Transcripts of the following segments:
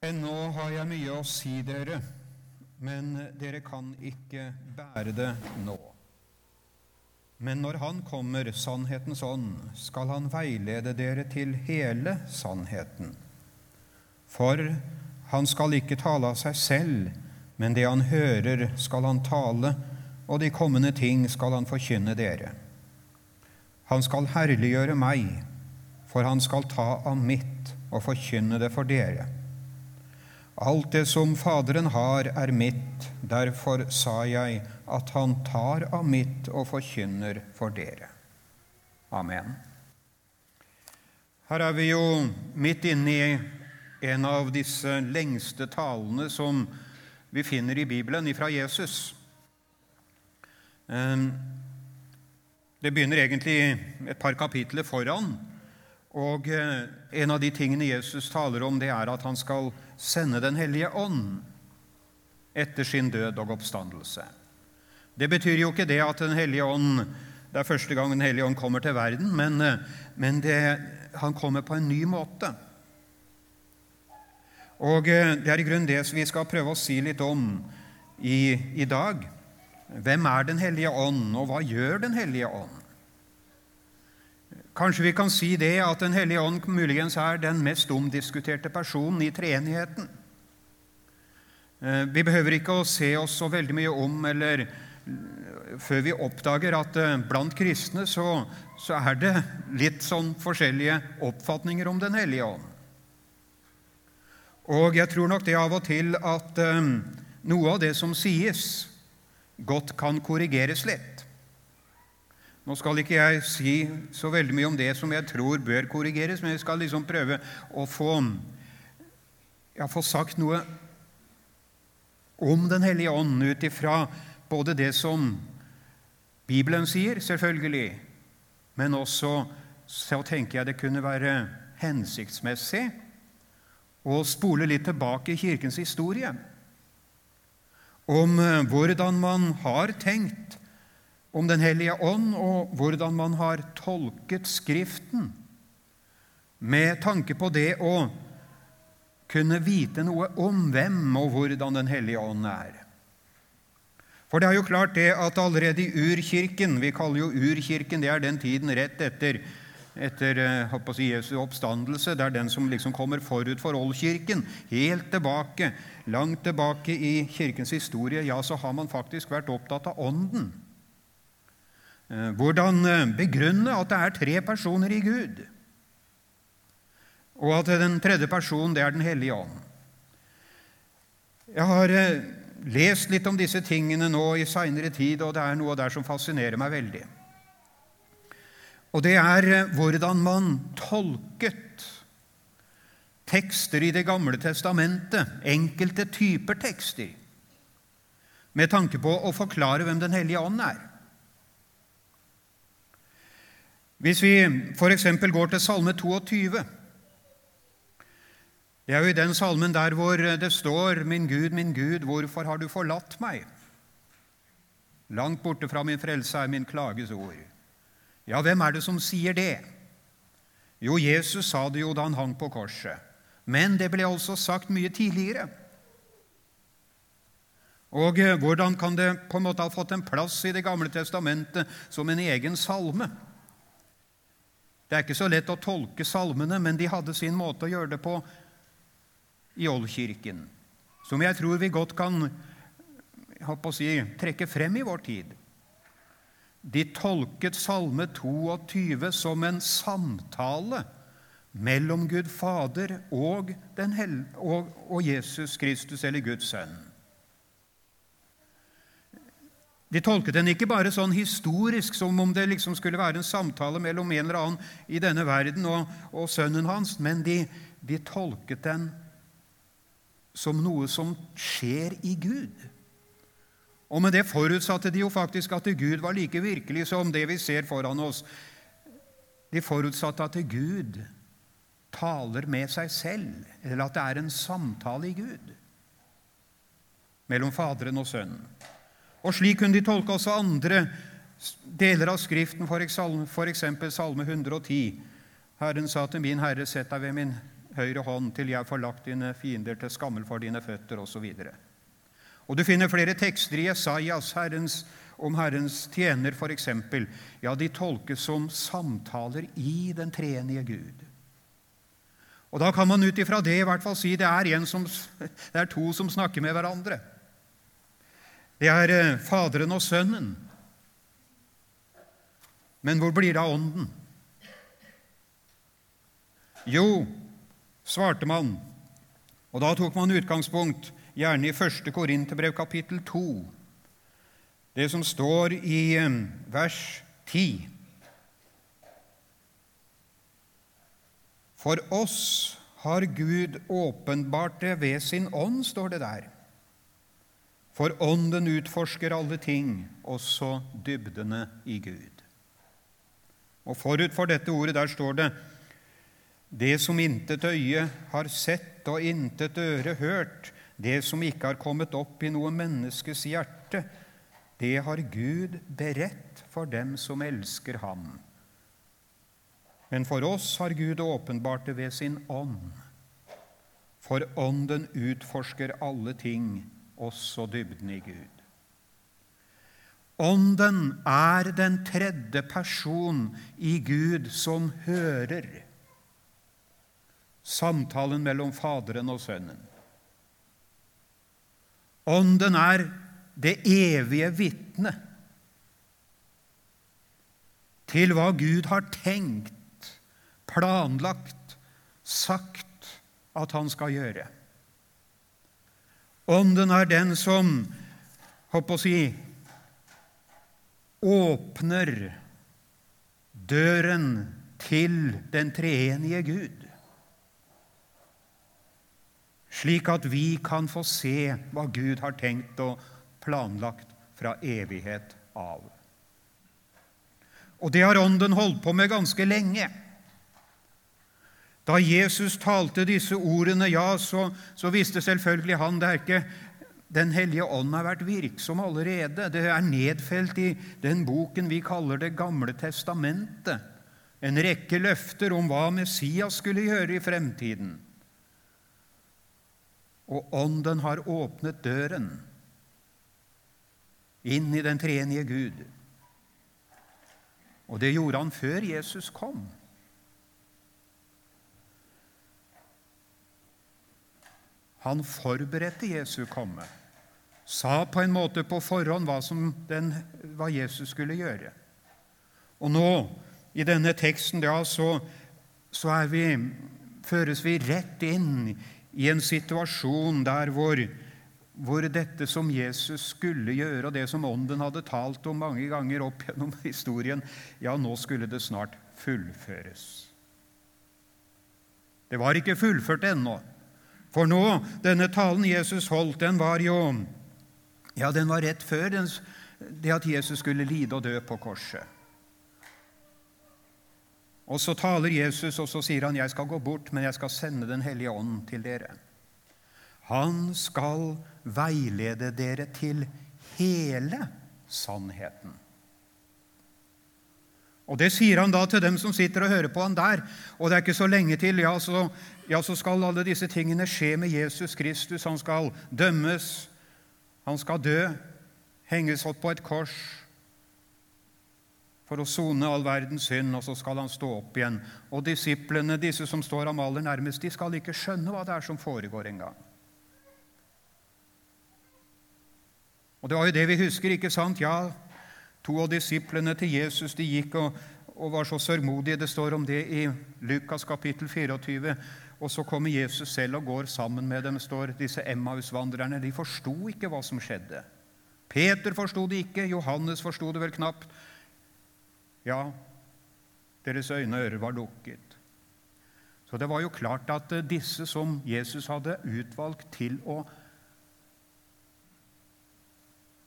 Ennå har jeg mye å si dere, men dere kan ikke bære det nå. Men når Han kommer, sannhetens ånd, skal Han veilede dere til hele sannheten. For han skal ikke tale av seg selv, men det han hører, skal han tale, og de kommende ting skal han forkynne dere. Han skal herliggjøre meg, for han skal ta av mitt og forkynne det for dere. Alt det som Faderen har, er mitt, derfor sa jeg at han tar av mitt og forkynner for dere. Amen. Her er vi jo midt inne i en av disse lengste talene som vi finner i Bibelen fra Jesus. Ehm, det begynner egentlig et par kapitler foran. Og eh, en av de tingene Jesus taler om, det er at han skal sende Den hellige ånd etter sin død og oppstandelse. Det betyr jo ikke det at Den hellige ånd det er første gang Den hellige ånd kommer til verden, men, eh, men det, han kommer på en ny måte. Og eh, Det er i grunnen det vi skal prøve å si litt om i, i dag. Hvem er Den hellige ånd, og hva gjør Den hellige ånd? Kanskje vi kan si det at Den hellige ånd muligens er den mest omdiskuterte personen i treenigheten. Eh, vi behøver ikke å se oss så veldig mye om eller før vi oppdager at eh, blant kristne så, så er det litt sånn forskjellige oppfatninger om Den hellige ånd. Og jeg tror nok det av og til at um, noe av det som sies, godt kan korrigeres litt. Nå skal ikke jeg si så veldig mye om det som jeg tror bør korrigeres, men jeg skal liksom prøve å få, ja, få sagt noe om Den hellige ånd ut ifra både det som Bibelen sier, selvfølgelig, men også så tenker jeg det kunne være hensiktsmessig å spole litt tilbake i Kirkens historie om eh, hvordan man har tenkt om Den hellige ånd, og hvordan man har tolket Skriften med tanke på det å kunne vite noe om hvem og hvordan Den hellige ånd er. For det er jo klart det at allerede i urkirken Vi kaller jo urkirken det er den tiden rett etter, etter eh, si, Jesu oppstandelse. Det er den som liksom kommer forut for oldkirken. Helt tilbake, langt tilbake i kirkens historie, ja, så har man faktisk vært opptatt av Ånden. Eh, hvordan eh, begrunne at det er tre personer i Gud, og at den tredje personen det er Den hellige ånd. Jeg har eh, lest litt om disse tingene nå i seinere tid, og det er noe der som fascinerer meg veldig. Og det er hvordan man tolket tekster i Det gamle testamentet, enkelte typer tekster, med tanke på å forklare hvem Den hellige ånd er. Hvis vi f.eks. går til Salme 22 Det er jo i den salmen der hvor det står 'Min Gud, min Gud, hvorfor har du forlatt meg?' Langt borte fra min frelse er min klages ord. Ja, hvem er det som sier det? Jo, Jesus sa det jo da han hang på korset. Men det ble også sagt mye tidligere. Og eh, hvordan kan det på en måte ha fått en plass i Det gamle testamentet som en egen salme? Det er ikke så lett å tolke salmene, men de hadde sin måte å gjøre det på i Oldkirken, som jeg tror vi godt kan si, trekke frem i vår tid. De tolket Salme 22 som en samtale mellom Gud Fader og, og, og Jesus Kristus, eller Guds sønn. De tolket den ikke bare sånn historisk, som om det liksom skulle være en samtale mellom en eller annen i denne verden og, og sønnen hans, men de, de, tolket den som noe som skjer i Gud. Og med det forutsatte de jo faktisk at Gud var like virkelig som det vi ser foran oss. De forutsatte at Gud taler med seg selv, eller at det er en samtale i Gud mellom Faderen og Sønnen. Og slik kunne de tolke også andre deler av Skriften, f.eks. Salme 110. Herren sa til min Herre, sett deg ved min høyre hånd til jeg får lagt dine fiender til skammel for dine føtter, osv. Og du finner flere tekster i Jesajas herrens, om Herrens tjener, f.eks. Ja, de tolkes som samtaler i den treenige Gud. Og Da kan man ut ifra det i hvert fall si det er, som, det er to som snakker med hverandre. Det er eh, Faderen og Sønnen. Men hvor blir det av Ånden? Jo, svarte man, og da tok man utgangspunkt gjerne i 1. Korinterbrev kapittel 2, det som står i eh, vers 10. For oss har Gud åpenbart det ved sin ånd, står det der. For Ånden utforsker alle ting, også dybdene i Gud. Og Forut for dette ordet der står det det som intet øye har sett og intet øre hørt, det som ikke har kommet opp i noe menneskes hjerte, det har Gud beredt for dem som elsker Ham. Men for oss har Gud åpenbart det ved sin ånd. For Ånden utforsker alle ting, også dybden i Gud. Ånden er den tredje person i Gud som hører samtalen mellom Faderen og Sønnen. Ånden er det evige vitne til hva Gud har tenkt, planlagt, sagt at han skal gjøre. Ånden er den som håper å si, åpner døren til den treenige Gud slik at vi kan få se hva Gud har tenkt og planlagt fra evighet av. Og det har Ånden holdt på med ganske lenge. Da Jesus talte disse ordene, ja, så, så visste selvfølgelig han det er ikke Den hellige ånd har vært virksom allerede. Det er nedfelt i den boken vi kaller Det gamle testamentet. En rekke løfter om hva Messias skulle gjøre i fremtiden og Ånden har åpnet døren inn i den treenige Gud. Og det gjorde han før Jesus kom. Han forberedte Jesu komme, sa på en måte på forhånd hva, den, hva Jesus skulle gjøre. Og nå, i denne teksten, ja, så, så vi, føres vi rett inn i en situasjon der hvor, hvor, dette som Jesus skulle gjøre, og det som Ånden hadde talt om mange ganger opp gjennom historien, ja, nå skulle det snart fullføres. Det var ikke fullført ennå. For nå, denne talen Jesus holdt, den var jo Ja, den var rett før den, det at Jesus skulle lide og dø på korset. Og så taler Jesus, og så sier han, 'Jeg skal gå bort, men jeg skal sende Den hellige ånd til dere.' Han skal veilede dere til hele sannheten. Og Det sier han da til dem som sitter og hører på han der. Og det er ikke så lenge til, ja så, ja, så skal alle disse tingene skje med Jesus Kristus. Han skal dømmes, han skal dø, henges opp på et kors for å sone all verdens synd, og så skal han stå opp igjen. Og disiplene, disse som står ham aller nærmest, de skal ikke skjønne hva det er som foregår engang. Og det var jo det vi husker, ikke sant? Ja, to av disiplene til Jesus de gikk og, og var så sørgmodige. Det står om det i Lukas kapittel 24. Og så kommer Jesus selv og går sammen med dem, står disse Emmaus-vandrerne. De forsto ikke hva som skjedde. Peter forsto det ikke, Johannes forsto det vel knapt. Ja, deres øyne og ører var lukket. Så det var jo klart at disse som Jesus hadde utvalgt til å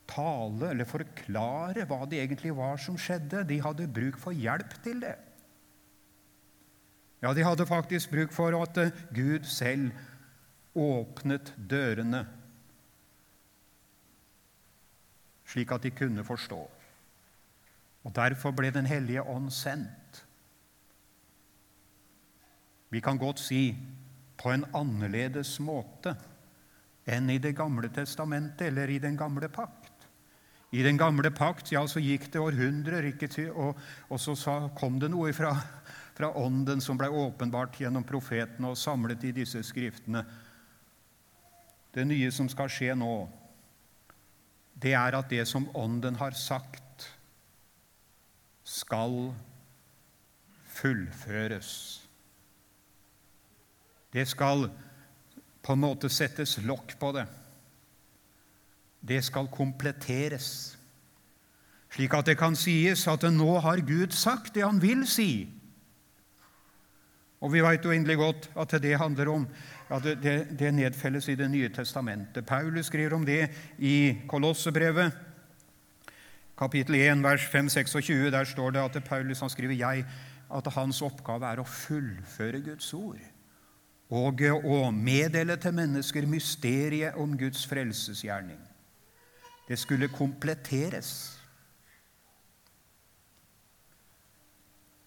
tale eller forklare hva det egentlig var som skjedde, de hadde bruk for hjelp til det. Ja, de hadde faktisk bruk for at eh, Gud selv åpnet dørene, slik at de kunne forstå. Og Derfor ble Den hellige ånd sendt. Vi kan godt si på en annerledes måte enn i Det gamle testamentet eller i Den gamle pakt. I Den gamle pakt ja, så gikk det århundrer, til, og, og, så sa, kom det noe fra, fra Ånden som ble åpenbart gjennom profetene og samlet i disse skriftene. Det nye som skal skje nå, det er at det som Ånden har sagt, skal fullføres. Det skal på en måte settes lokk på det det skal kompletteres, slik at det kan sies at nå har Gud sagt det han vil si. Og vi veit jo endelig godt at det handler om ja, det, det, det, nedfelles i Det nye testamentet. Paulus skriver om det i Kolossebrevet, kapittel 1, vers 5-26. Der står det at Paulus han skriver jeg, at hans oppgave er å fullføre Guds ord og å meddele til mennesker mysteriet om Guds frelsesgjerning. Det skulle kompletteres.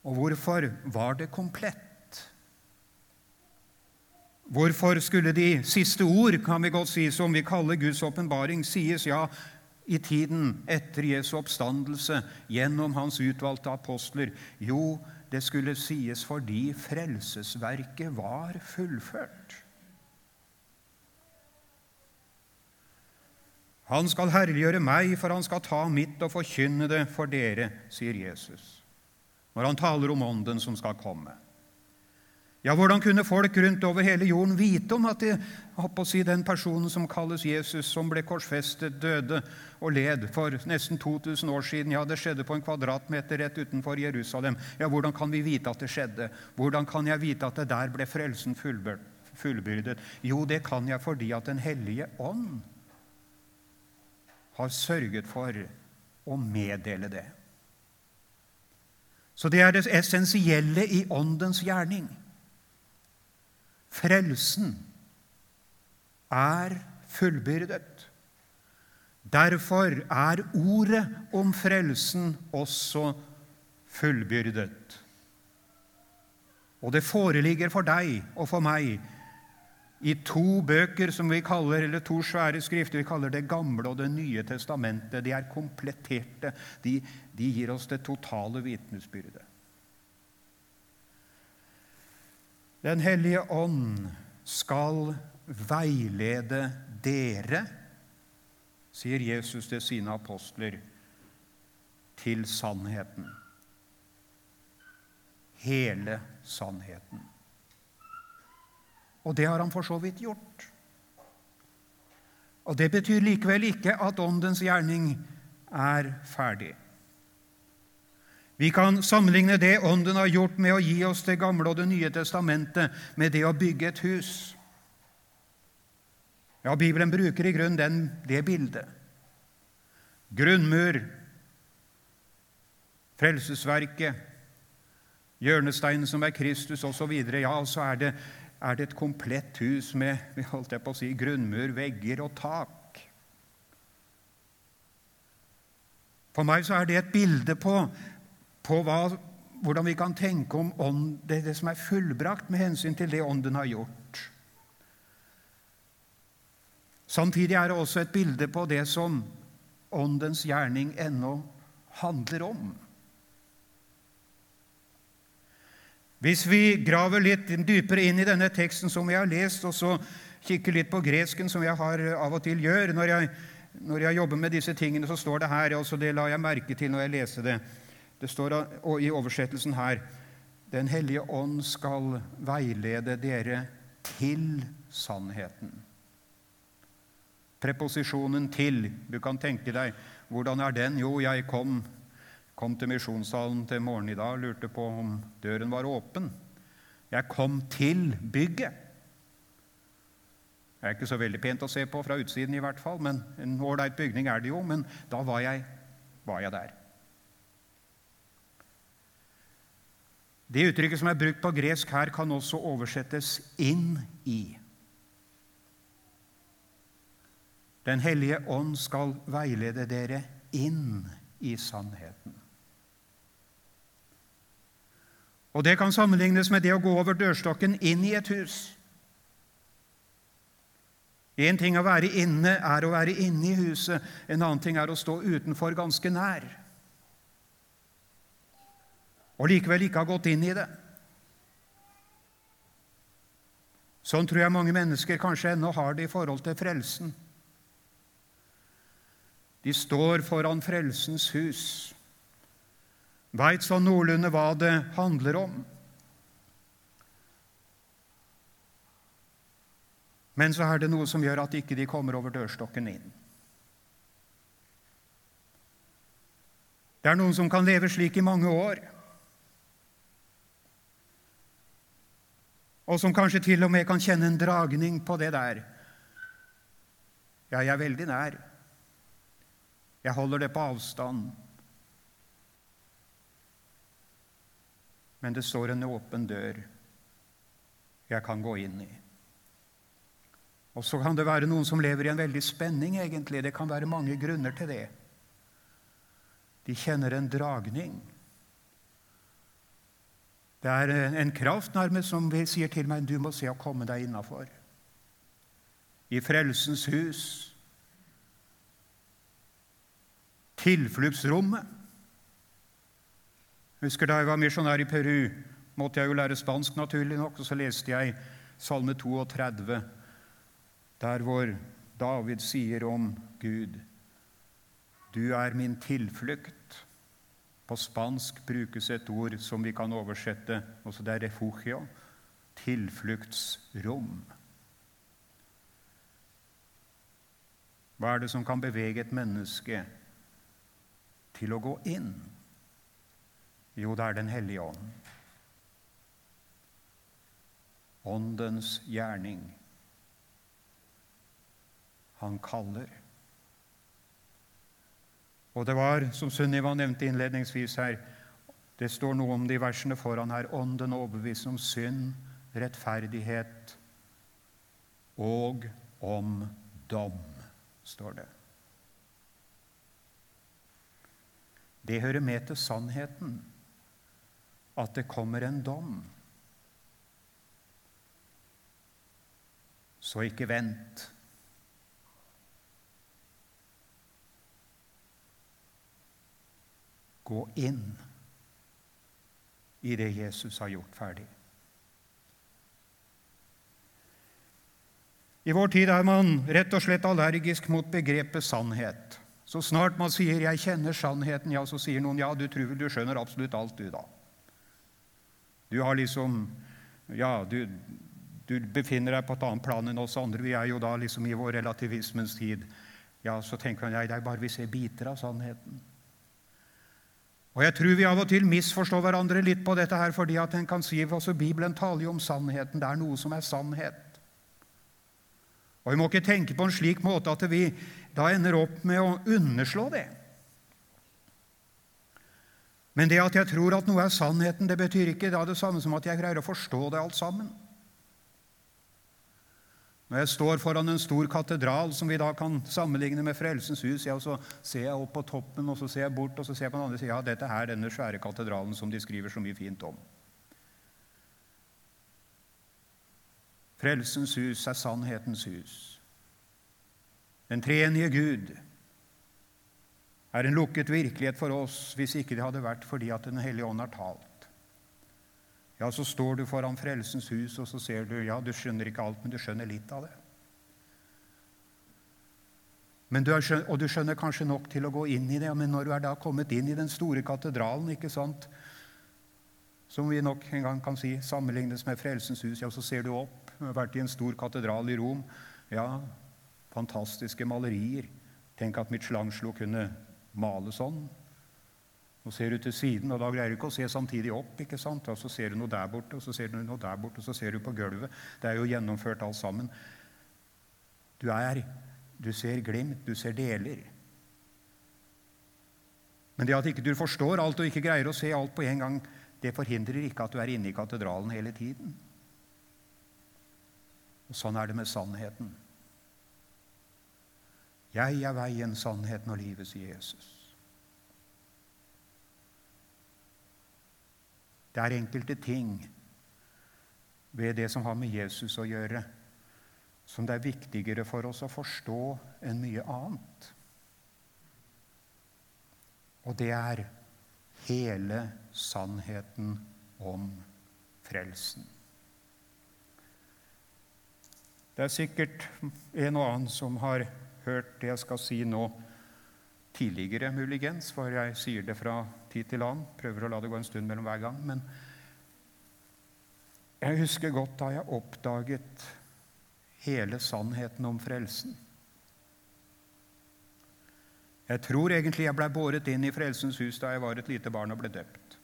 Og hvorfor var det komplett? Hvorfor skulle de siste ord, kan vi godt si, som vi kaller Guds åpenbaring, sies ja i tiden etter Jesu oppstandelse gjennom hans utvalgte apostler? Jo, det skulle sies fordi frelsesverket var fullført. Han skal herliggjøre meg, for han skal ta mitt og forkynne det for dere, sier Jesus, når han taler om Ånden som skal komme. Ja, hvordan kunne folk rundt over hele jorden vite om at de, si, den personen som kalles Jesus, som ble korsfestet, døde og led for nesten 2000 år siden Ja, det skjedde på en kvadratmeter rett utenfor Jerusalem. Ja, hvordan kan vi vite at det skjedde? Hvordan kan jeg vite at det der ble frelsen fullbyrdet? Jo, det kan jeg fordi at Den hellige ånd har sørget for å meddele det. Så det er det essensielle i Åndens gjerning. Frelsen er fullbyrdet. Derfor er ordet om frelsen også fullbyrdet. Og det foreligger for deg og for meg i to bøker som vi kaller, eller to svære skrifter. Vi kaller Det gamle og Det nye testamentet. De er kompletterte. De, de gir oss det totale vitnesbyrdet. Den hellige ånd skal veilede dere, sier Jesus til sine apostler, til sannheten. Hele sannheten. Og det har han for så vidt gjort. Og Det betyr likevel ikke at Åndens gjerning er ferdig. Vi kan sammenligne det Ånden har gjort med å gi oss Det gamle og Det nye testamentet, med det å bygge et hus. Ja, Bibelen bruker i grunnen den, det bildet. Grunnmur, frelsesverket, hjørnesteinen som er Kristus osv. Ja, så er det er det et komplett hus med holdt jeg på å si, grunnmur, vegger og tak. For meg så er det et bilde på, på hva, hvordan vi kan tenke om ånd, det, det som er fullbrakt med hensyn til det Ånden har gjort. Samtidig er det også et bilde på det som Åndens gjerning ennå handler om. Hvis vi graver litt dypere inn i denne teksten som vi har lest, og så kikker litt på gresken, som jeg har av og til gjør når jeg, når jeg jobber med disse tingene, så står det her altså Det la jeg merke til når jeg leste det. Det står i oversettelsen her Den hellige ånd skal veilede dere til sannheten. Preposisjonen 'til'. Du kan tenke deg hvordan er den? Jo, jeg kom Kom til misjonssalen til morgenen i dag og lurte på om døren var åpen. Jeg kom til bygget. Det er ikke så veldig pent å se på fra utsiden, i hvert fall, men en ålreit bygning er det jo. Men da var jeg, var jeg der. Det uttrykket som er brukt på gresk her, kan også oversettes 'inn i'. Den hellige ånd skal veilede dere inn i sannheten. Og Det kan sammenlignes med det å gå over dørstokken inn i et hus. Én ting å være inne er å være inne i huset, en annen ting er å stå utenfor ganske nær. Og likevel ikke ha gått inn i det. Sånn tror jeg mange mennesker kanskje ennå har det i forhold til frelsen. De står foran Frelsens hus, veit sånn noenlunde hva det handler om. Men så er det noe som gjør at ikke de kommer over dørstokken inn. Det er noen som kan leve slik i mange år, og som kanskje til og med kan kjenne en dragning på det der. Ja, jeg er veldig nær. Jeg holder det på avstand. Men det står en åpen dør jeg kan gå inn i. Og så kan det være noen som lever i en veldig spenning, egentlig. Det kan være mange grunner til det. De kjenner en dragning. Det er en kraft nærmest som sier til meg du må se å komme deg innafor. I Frelsens hus. Tilfluktsrommet. Husker Da jeg var misjonær i Peru, måtte jeg jo lære spansk, naturlig nok, og så leste jeg Salme 32 der hvor David sier om Gud Du er min tilflukt. På spansk brukes et ord som vi kan oversette, også det er refugio, tilfluktsrom. Hva er det som kan bevege et menneske til å gå inn? Jo, det er Den hellige ånd. Åndens gjerning. Han kaller. Og det var, som Sunniva nevnte innledningsvis her, det står noe om de versene foran her. Ånden overbeviser om synd, rettferdighet og om dom, står det. Det hører med til sannheten at det kommer en dom. Så ikke vent. gå inn i det Jesus har gjort ferdig. I vår tid er man rett og slett allergisk mot begrepet sannhet. Så snart man sier 'jeg kjenner sannheten', ja, så sier noen 'ja, du tror vel du skjønner absolutt alt, du', da. Du har liksom Ja, du, du befinner deg på et annet plan enn oss andre. Vi er jo da liksom i vår relativismens tid. Ja, så tenker han jeg, det er bare vi ser biter av sannheten. Og Jeg tror vi av og til misforstår hverandre litt på dette her, fordi at en kan si altså Bibelen taler jo om sannheten. Det er noe som er sannhet. Og Vi må ikke tenke på en slik måte at vi da ender opp med å underslå det. Men det at jeg tror at noe er sannheten, det betyr ikke det, er det samme som at jeg greier å forstå det alt sammen. Når jeg står foran en stor katedral, som vi da kan sammenligne med Frelsens hus, ja, så ser jeg opp på toppen, og så ser jeg bort, og så ser jeg på den andre sida ja, dette her, denne svære katedralen som de skriver så mye fint om. Frelsens hus er sannhetens hus. Den treenige Gud er en lukket virkelighet for oss hvis ikke det hadde vært fordi at Den hellige ånd har talt. Ja, så står du foran Frelsens hus, og så ser du Ja, du skjønner ikke alt, men du skjønner litt av det. Du er, og du skjønner kanskje nok til å gå inn i det, men når du er da kommet inn i den store katedralen, ikke sant, som vi nok en gang kan si sammenlignes med Frelsens hus, ja, så ser du opp. Du har vært i en stor katedral i Rom. Ja, fantastiske malerier. Tenk at mitt slangslo kunne male sånn. Nå ser du til siden, og da greier du ikke å se samtidig opp. ikke sant? Og Så ser du noe der borte, og så ser du noe der borte, og så ser du på gulvet. Det er jo gjennomført alt sammen. Du er Du ser glimt, du ser deler. Men det at ikke du forstår alt og ikke greier å se alt på en gang, det forhindrer ikke at du er inne i katedralen hele tiden. Og Sånn er det med sannheten. Jeg er veien, sannheten og livet, sier Jesus. Det er enkelte ting ved det som har med Jesus å gjøre, som det er viktigere for oss å forstå enn mye annet. Og det er hele sannheten om frelsen. Det er sikkert en og annen som har hørt det jeg skal si nå, tidligere, muligens, for jeg sier det fra tid til annen. Prøver å la det gå en stund mellom hver gang. Men jeg husker godt da jeg oppdaget hele sannheten om frelsen. Jeg tror egentlig jeg blei båret inn i Frelsens hus da jeg var et lite barn og ble døpt.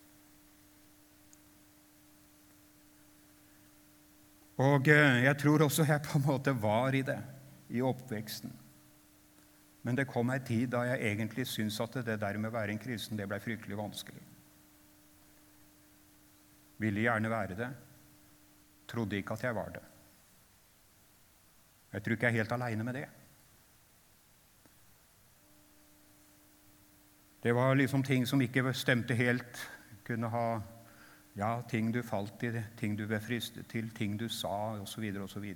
Og eh, jeg tror også jeg på en måte var i det i oppveksten. Men det kom ei tid da jeg egentlig syntes at det der med å være en kristen det ble fryktelig vanskelig. Ville gjerne være det. Trodde ikke at jeg var det. Jeg tror ikke jeg er helt aleine med det. Det var liksom ting som ikke stemte helt. Kunne ha ja, ting du falt i, ting du ble fristet til, ting du sa, osv., osv.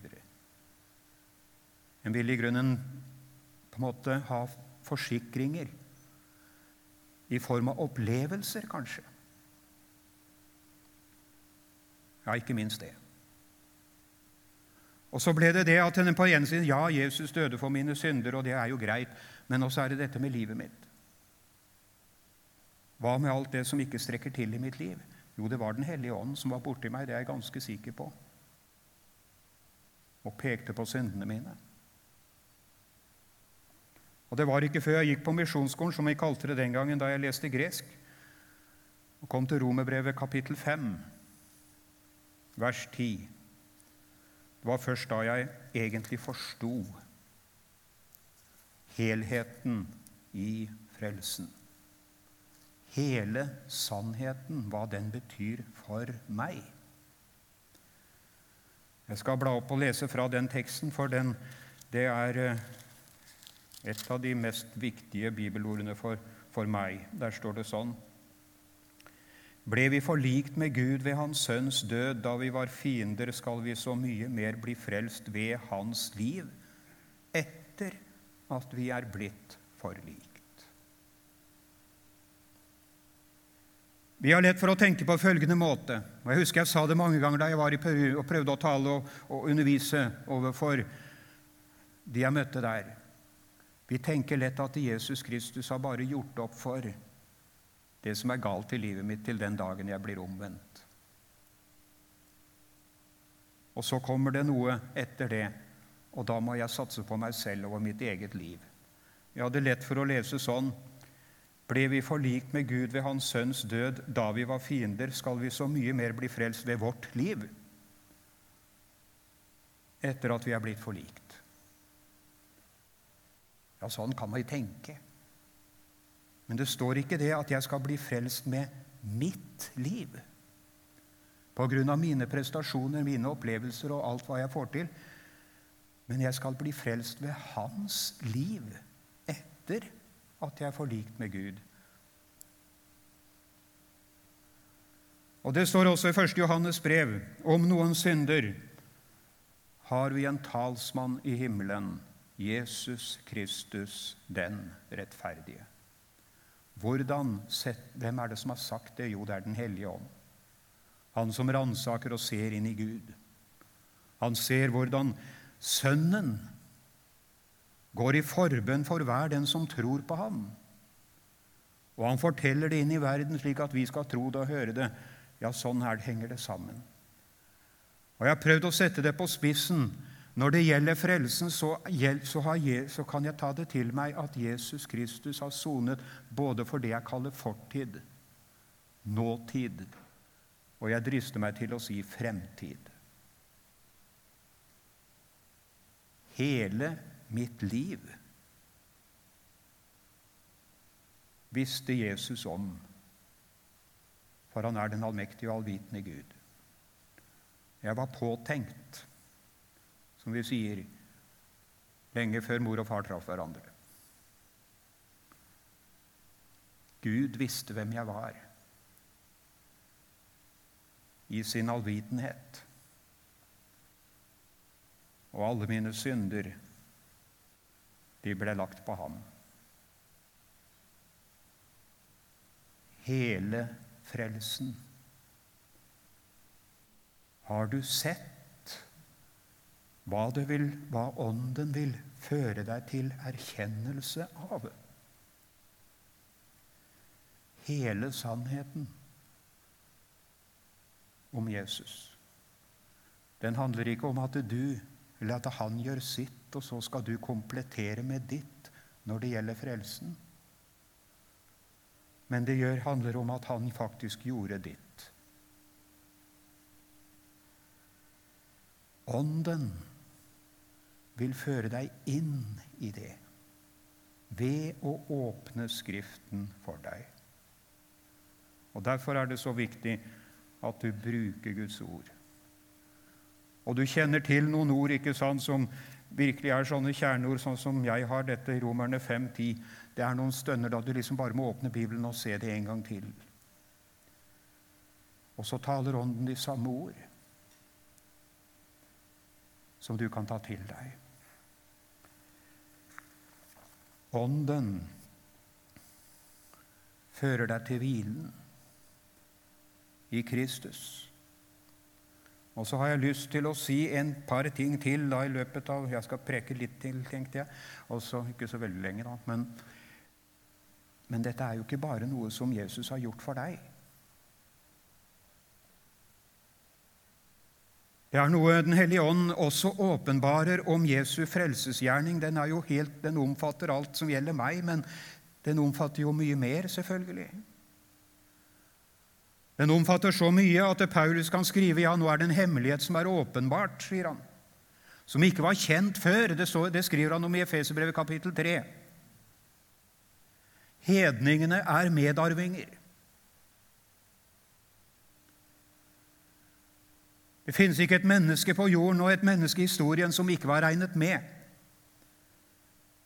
En ville i grunnen på en måte ha forsikringer i form av opplevelser, kanskje. Ja, ikke minst det. Og så ble det det at en på den ene siden ja, Jesus døde for mine synder, og det er jo greit, men også er det dette med livet mitt. Hva med alt det som ikke strekker til i mitt liv? Jo, det var Den hellige ånd som var borti meg, det er jeg ganske sikker på, og pekte på syndene mine. Og Det var ikke før jeg gikk på misjonsskolen, som vi kalte det den gangen, da jeg leste gresk, og kom til Romerbrevet kapittel 5, vers 10. Det var først da jeg egentlig forsto helheten i frelsen. Hele sannheten, hva den betyr for meg. Jeg skal bla opp og lese fra den teksten, for den, det er eh, et av de mest viktige bibelordene for, for meg. Der står det sånn Ble vi forlikt med Gud ved Hans Sønns død da vi var fiender, skal vi så mye mer bli frelst ved Hans liv etter at vi er blitt forlikt. Vi har lett for å tenke på følgende måte, og jeg husker jeg sa det mange ganger da jeg var i Peru og prøvde å tale og, og undervise overfor de jeg møtte der. Vi tenker lett at Jesus Kristus har bare gjort opp for det som er galt i livet mitt, til den dagen jeg blir omvendt. Og så kommer det noe etter det, og da må jeg satse på meg selv og mitt eget liv. Jeg hadde lett for å lese sånn ble vi forlikt med Gud ved Hans Sønns død da vi var fiender, skal vi så mye mer bli frelst ved vårt liv etter at vi er blitt forlikt. Ja, sånn kan man jo tenke. Men det står ikke det at jeg skal bli frelst med mitt liv. På grunn av mine prestasjoner, mine opplevelser og alt hva jeg får til. Men jeg skal bli frelst ved hans liv etter at jeg er forlikt med Gud. Og Det står også i 1. Johannes brev om noen synder har vi en talsmann i himmelen, Jesus Kristus den rettferdige. Hvordan, Hvem er det som har sagt det? Jo, det er Den hellige ånd. Han som ransaker og ser inn i Gud. Han ser hvordan Sønnen går i forbønn for hver den som tror på ham. Og han forteller det inn i verden slik at vi skal tro det og høre det. Ja, sånn her henger det sammen. Og Jeg har prøvd å sette det på spissen når det gjelder frelsen, så, kan jeg ta det til meg at Jesus Kristus har sonet både for det jeg kaller fortid, nåtid, og jeg drister meg til å si fremtid. Hele mitt liv visste Jesus om, for han er den allmektige og allvitende Gud. Jeg var påtenkt som vi sier, lenge før mor og far traff hverandre. Gud visste hvem jeg var, i sin allvitenhet. og alle mine synder, de ble lagt på ham. Hele frelsen. Har du sett hva, du vil, hva Ånden vil føre deg til erkjennelse av? Hele sannheten om Jesus. Den handler ikke om at du eller at han gjør sitt, og så skal du komplettere med ditt når det gjelder frelsen. Men det gjør, handler om at han faktisk gjorde ditt. Ånden vil føre deg inn i det ved å åpne Skriften for deg. Og Derfor er det så viktig at du bruker Guds ord. Og du kjenner til noen ord ikke sant, som virkelig er sånne kjerneord, sånn som jeg har dette i Romerne 5.10. Det er noen stønner da du liksom bare må åpne Bibelen og se det en gang til. Og så taler Ånden de samme ord som du kan ta til deg. Ånden fører deg til hvilen i Kristus. Og så har jeg lyst til å si en par ting til da i løpet av Jeg skal preke litt til, tenkte jeg. Også ikke så veldig lenge, da. Men, men dette er jo ikke bare noe som Jesus har gjort for deg. Det er noe Den hellige ånd også åpenbarer om Jesu frelsesgjerning. Den, helt, den omfatter alt som gjelder meg, men den omfatter jo mye mer, selvfølgelig. Den omfatter så mye at Paulus kan skrive ja, nå er det en hemmelighet som er åpenbart, sier han, som ikke var kjent før. Det, så, det skriver han om i Efeserbrevet kapittel 3. Hedningene er medarvinger. Det finnes ikke et menneske på jorden og et menneske i historien som ikke var regnet med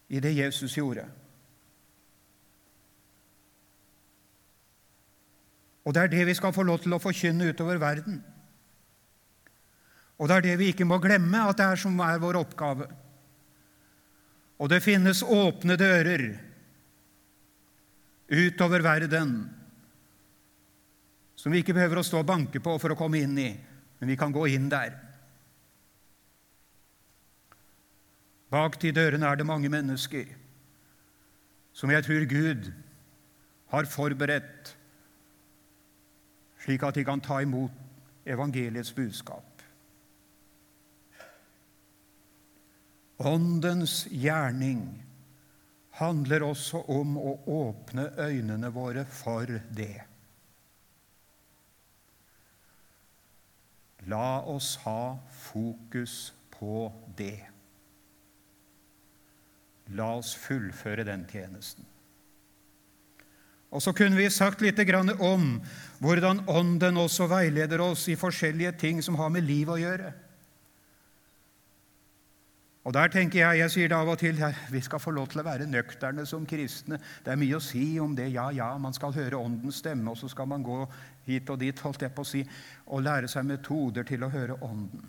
i det Jesus gjorde. Og det er det vi skal få lov til å forkynne utover verden. Og det er det vi ikke må glemme, at det er som er vår oppgave. Og det finnes åpne dører utover verden som vi ikke behøver å stå og banke på for å komme inn i, men vi kan gå inn der. Bak de dørene er det mange mennesker som jeg tror Gud har forberedt slik at de kan ta imot evangeliets budskap. Åndens gjerning handler også om å åpne øynene våre for det. La oss ha fokus på det. La oss fullføre den tjenesten. Og så kunne vi sagt litt om hvordan Ånden også veileder oss i forskjellige ting som har med liv å gjøre. Og der tenker Jeg jeg sier det av og til vi skal få lov til å være nøkterne som kristne. Det er mye å si om det. Ja, ja, man skal høre Åndens stemme, og så skal man gå hit og dit holdt jeg på å si, og lære seg metoder til å høre Ånden.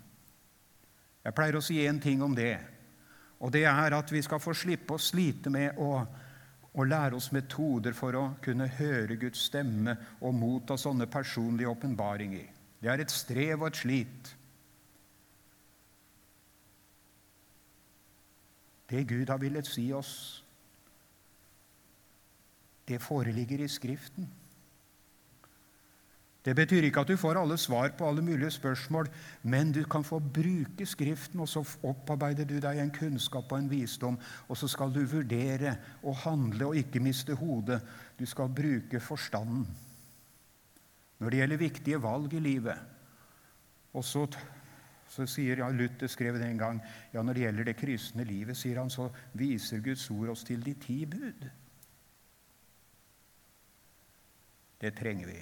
Jeg pleier å si én ting om det, og det er at vi skal få slippe å slite med å og lære oss metoder for å kunne høre Guds stemme og motta sånne personlige åpenbaringer. Det er et strev og et slit. Det Gud har villet si oss, det foreligger i Skriften. Det betyr ikke at du får alle svar på alle mulige spørsmål, men du kan få bruke Skriften, og så opparbeider du deg en kunnskap og en visdom, og så skal du vurdere og handle og ikke miste hodet. Du skal bruke forstanden når det gjelder viktige valg i livet. Og så, så sier ja, Luther skrev det en gang ja, når det gjelder det kristne livet, sier han, så viser Guds ord oss til de ti bud. Det trenger vi.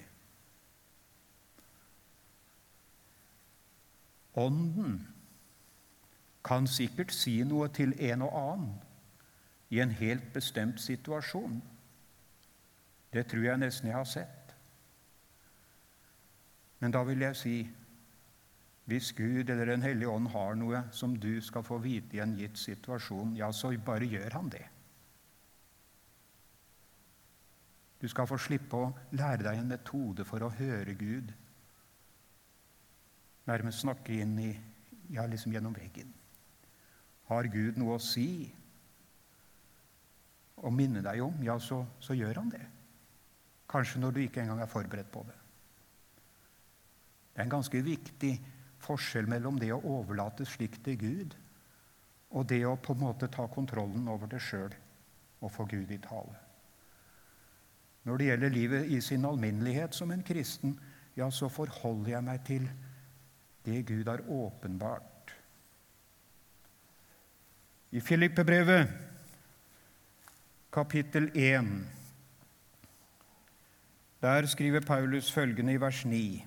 Ånden kan sikkert si noe til en og annen i en helt bestemt situasjon. Det tror jeg nesten jeg har sett. Men da vil jeg si Hvis Gud eller Den hellige ånd har noe som du skal få vite i en gitt situasjon, ja, så bare gjør han det. Du skal få slippe å lære deg en metode for å høre Gud. Nærmest snakke inn i Ja, liksom gjennom veggen. Har Gud noe å si og minne deg om, ja, så, så gjør han det. Kanskje når du ikke engang er forberedt på det. Det er en ganske viktig forskjell mellom det å overlate slikt til Gud og det å på en måte ta kontrollen over det sjøl og få Gud i tale. Når det gjelder livet i sin alminnelighet som en kristen, ja, så forholder jeg meg til det Gud har åpenbart. I Filippebrevet, kapittel 1, der skriver Paulus følgende i vers 9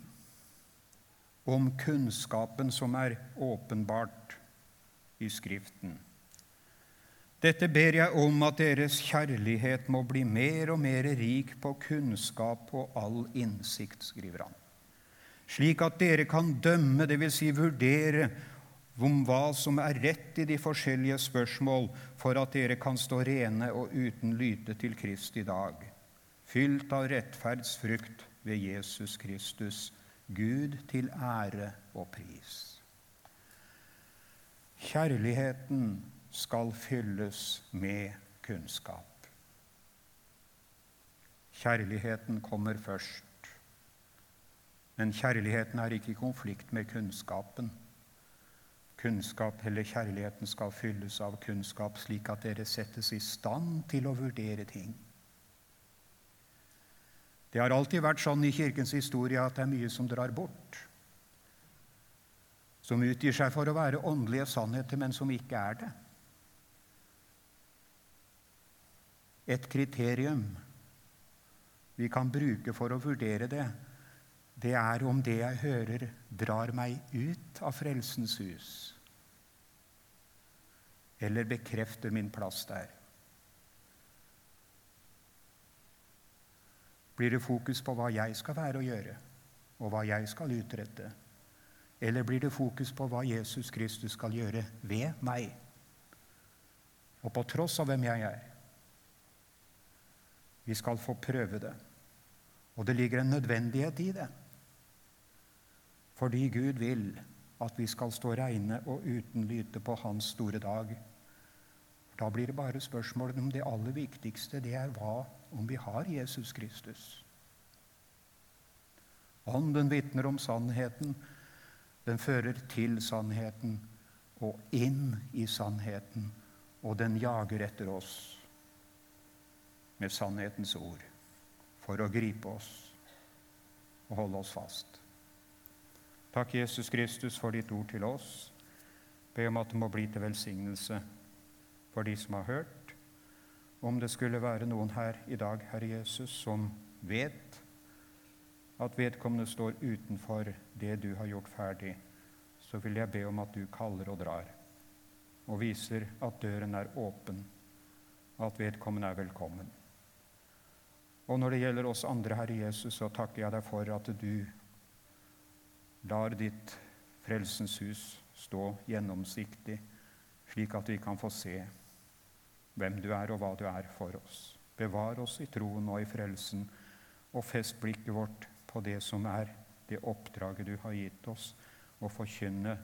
om kunnskapen som er åpenbart i Skriften. Dette ber jeg om at deres kjærlighet må bli mer og mer rik på kunnskap og all innsikt, skriver han, slik at dere kan dømme, dvs. Si vurdere, om hva som er rett i de forskjellige spørsmål, for at dere kan stå rene og uten lyte til Krist i dag, fylt av rettferdsfrukt ved Jesus Kristus, Gud til ære og pris. Kjærligheten skal fylles med kunnskap. Kjærligheten kommer først. Men kjærligheten er ikke i konflikt med kunnskapen. Kunnskap eller kjærligheten skal fylles av kunnskap, slik at dere settes i stand til å vurdere ting. Det har alltid vært sånn i Kirkens historie at det er mye som drar bort. Som utgir seg for å være åndelige sannheter, men som ikke er det. Et kriterium vi kan bruke for å vurdere det, det er om det jeg hører, drar meg ut av Frelsens hus eller bekrefter min plass der. Blir det fokus på hva jeg skal være og gjøre, og hva jeg skal utrette? Eller blir det fokus på hva Jesus Kristus skal gjøre ved meg, og på tross av hvem jeg er? Vi skal få prøve det. Og det ligger en nødvendighet i det. Fordi Gud vil at vi skal stå reine og uten lyte på Hans store dag. Da blir det bare spørsmålet om det aller viktigste, det er hva om vi har Jesus Kristus. Ånden vitner om sannheten. Den fører til sannheten og inn i sannheten, og den jager etter oss med sannhetens ord for å gripe oss og holde oss fast. Takk, Jesus Kristus, for ditt ord til oss. Be om at det må bli til velsignelse for de som har hørt. Om det skulle være noen her i dag, Herre Jesus, som vet at vedkommende står utenfor det du har gjort ferdig, så vil jeg be om at du kaller og drar, og viser at døren er åpen, at vedkommende er velkommen. Og når det gjelder oss andre, Herre Jesus, så takker jeg deg for at du lar ditt frelsens hus stå gjennomsiktig, slik at vi kan få se hvem du er, og hva du er for oss. Bevar oss i troen og i frelsen, og fest blikket vårt på det som er det oppdraget du har gitt oss, og forkynne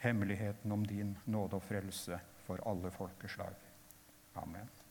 hemmeligheten om din nåde og frelse for alle folkeslag. Amen.